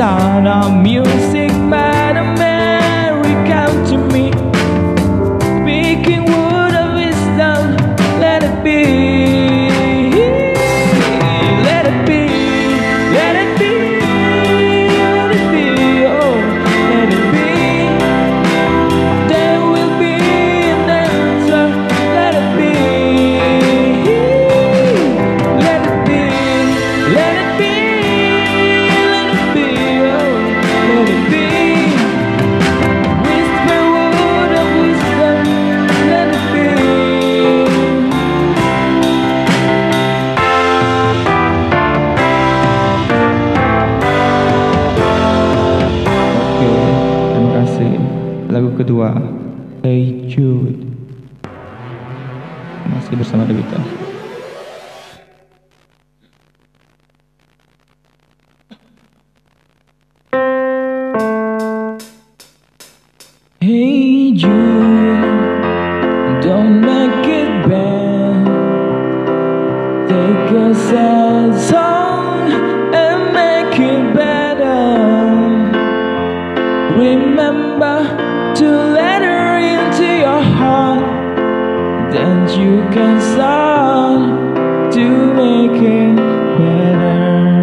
sound of music Hey Jude masih bersama Devita. make it better.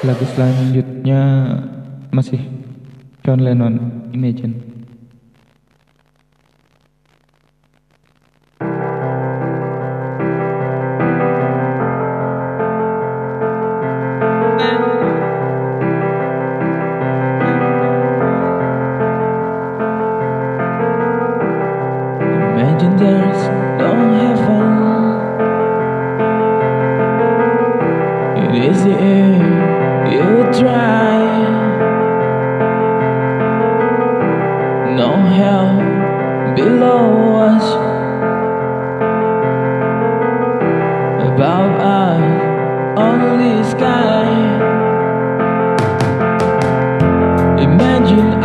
Lagu selanjutnya masih John Lennon, Imagine. only sky. Imagine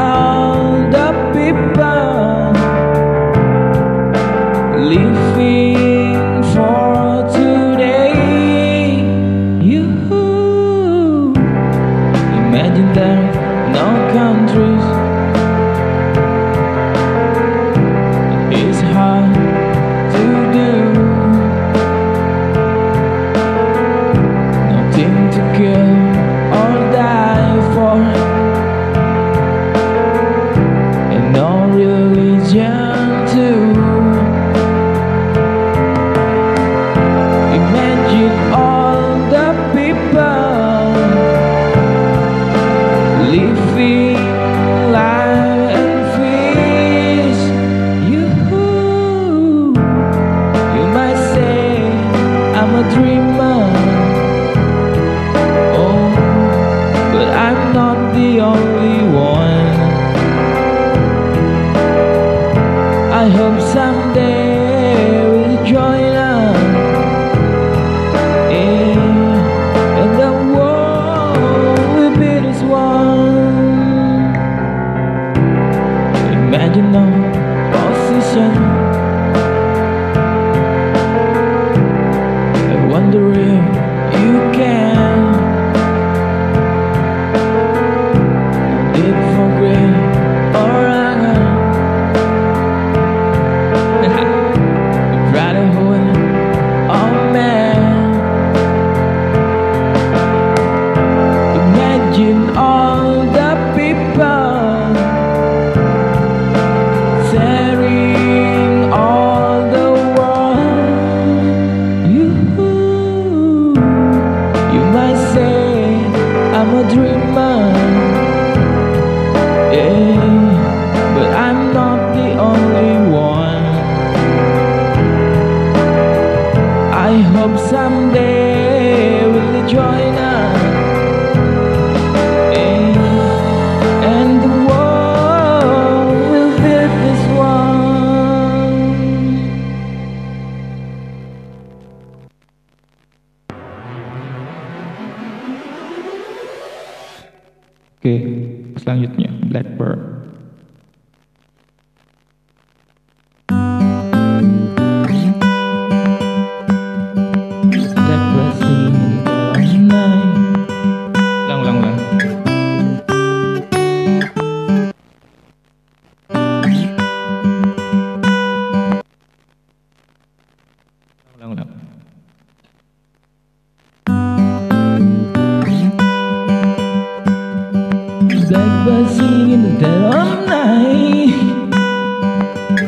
Black birds singing dead of night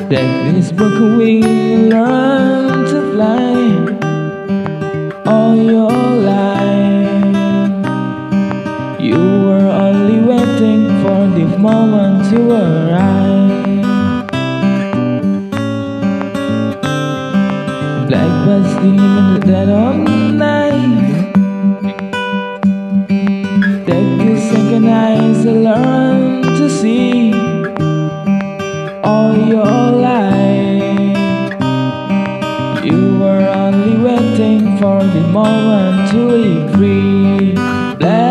Take this book away and learn to fly All your life. You were only waiting for the moment to arrive. Black birds singing dead of night to learn to see all your life. You were only waiting for the moment to agree. Let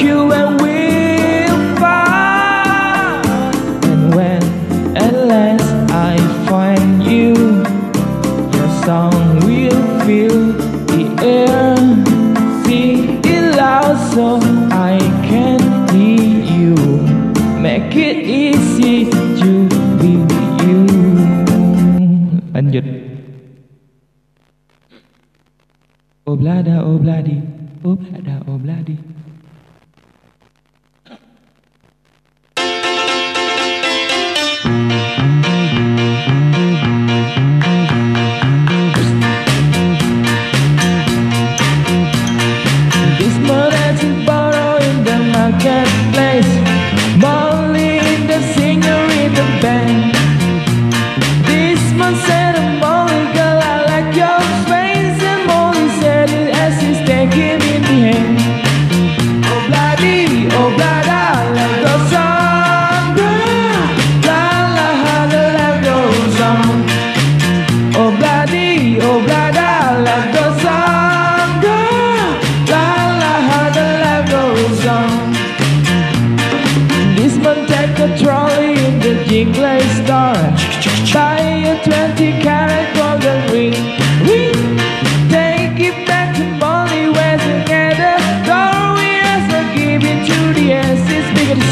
you and we'll find And when at last I find you Your song will fill the air. See it loud so I can hear you. Make it easy to be you. Anh dịch Oblada, obladi, oblada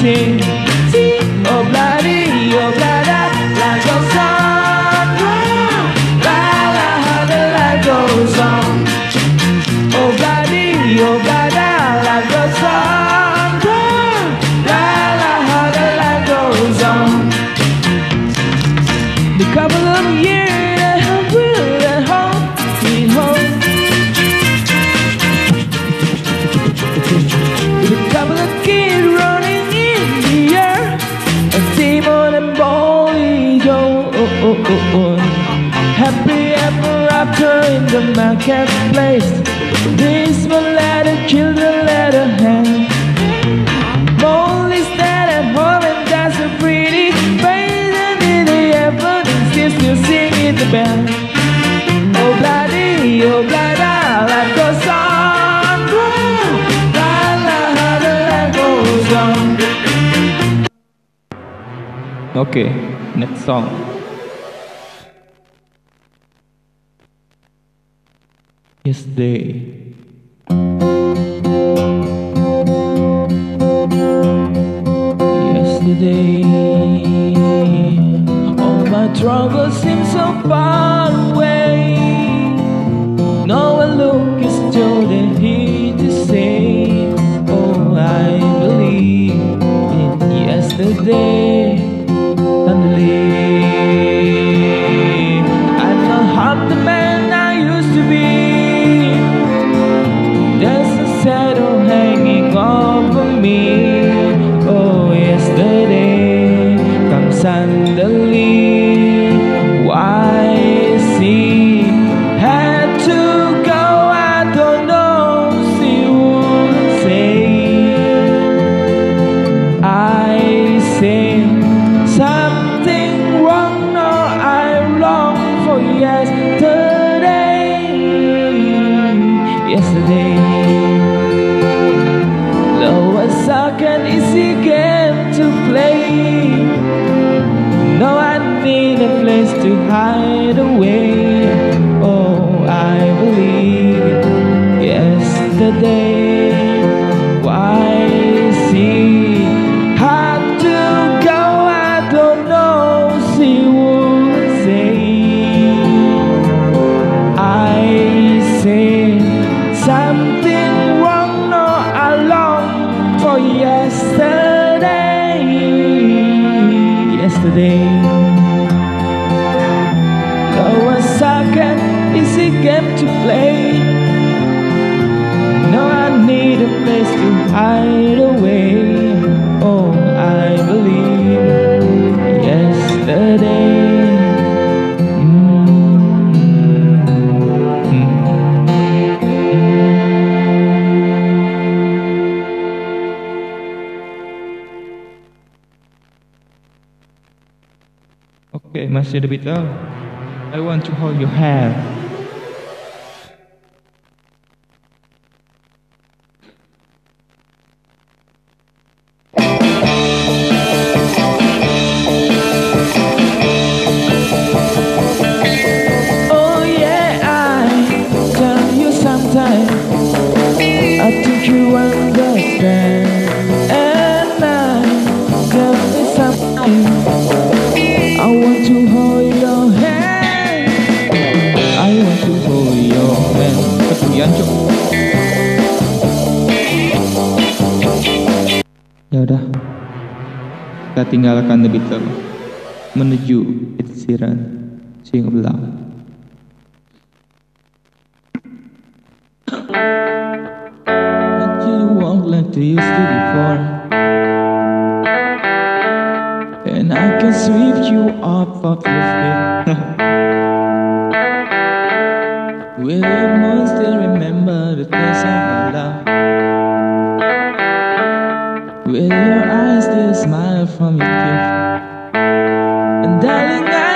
sing. marketplace This will let her kill the let her hang Molly's dead at home and that's a pretty face. And in the effort still to sing it the bell Oh bloody, oh bloody, life goes on La la la la goes on. Okay, next song. is day. Yesterday, all my troubles seem so far away. No one look is still here to say, Oh, I believe in yesterday. stuck an easy game to play. No, I need a place to hide away. Oh, I believe yesterday hide away. Oh, I believe yesterday. Mm-hmm. Mm-hmm. Okay, Master the Beatles, I want to hold your hand. kita tinggalkan The Beatles menuju Ed Sheeran Sing Belang. Let you walk like they used to before And I can sweep you off of your feet Will you still remember the place I With your eyes, the smile from your gift. And darling, I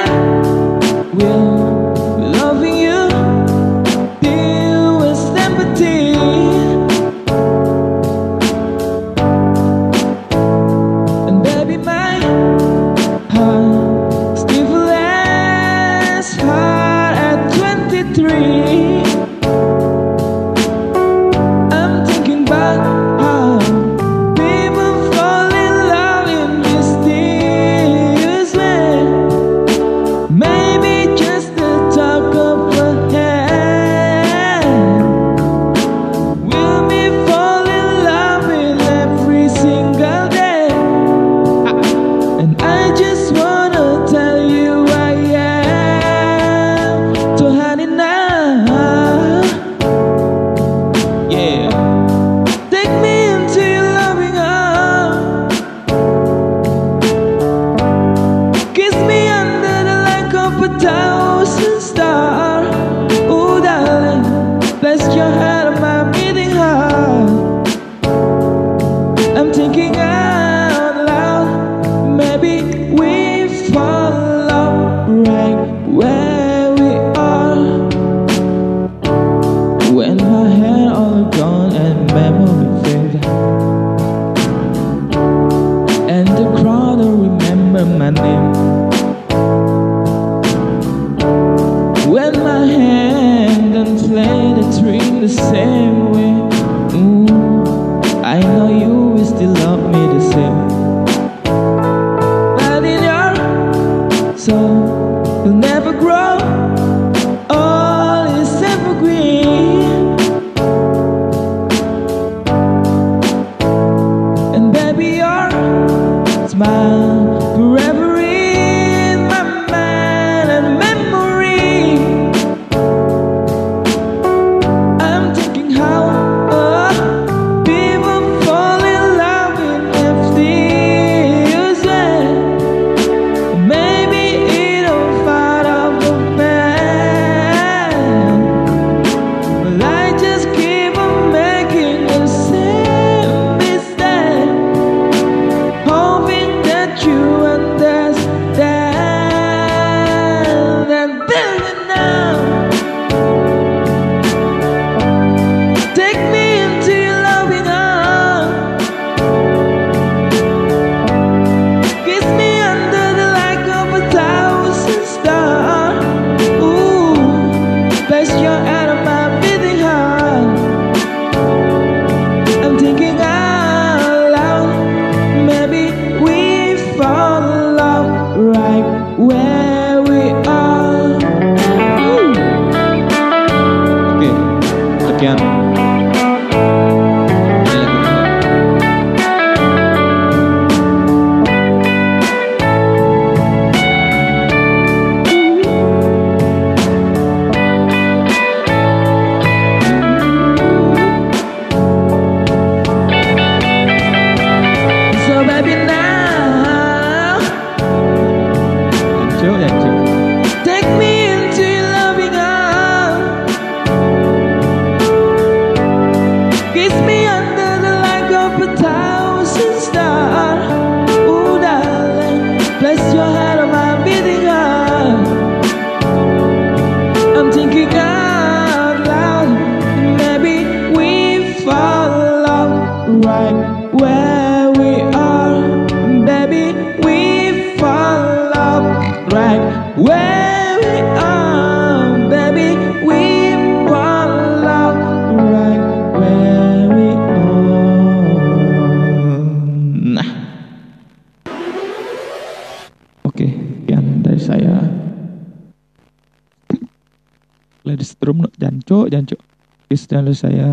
lalu saya.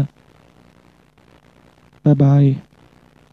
Bye bye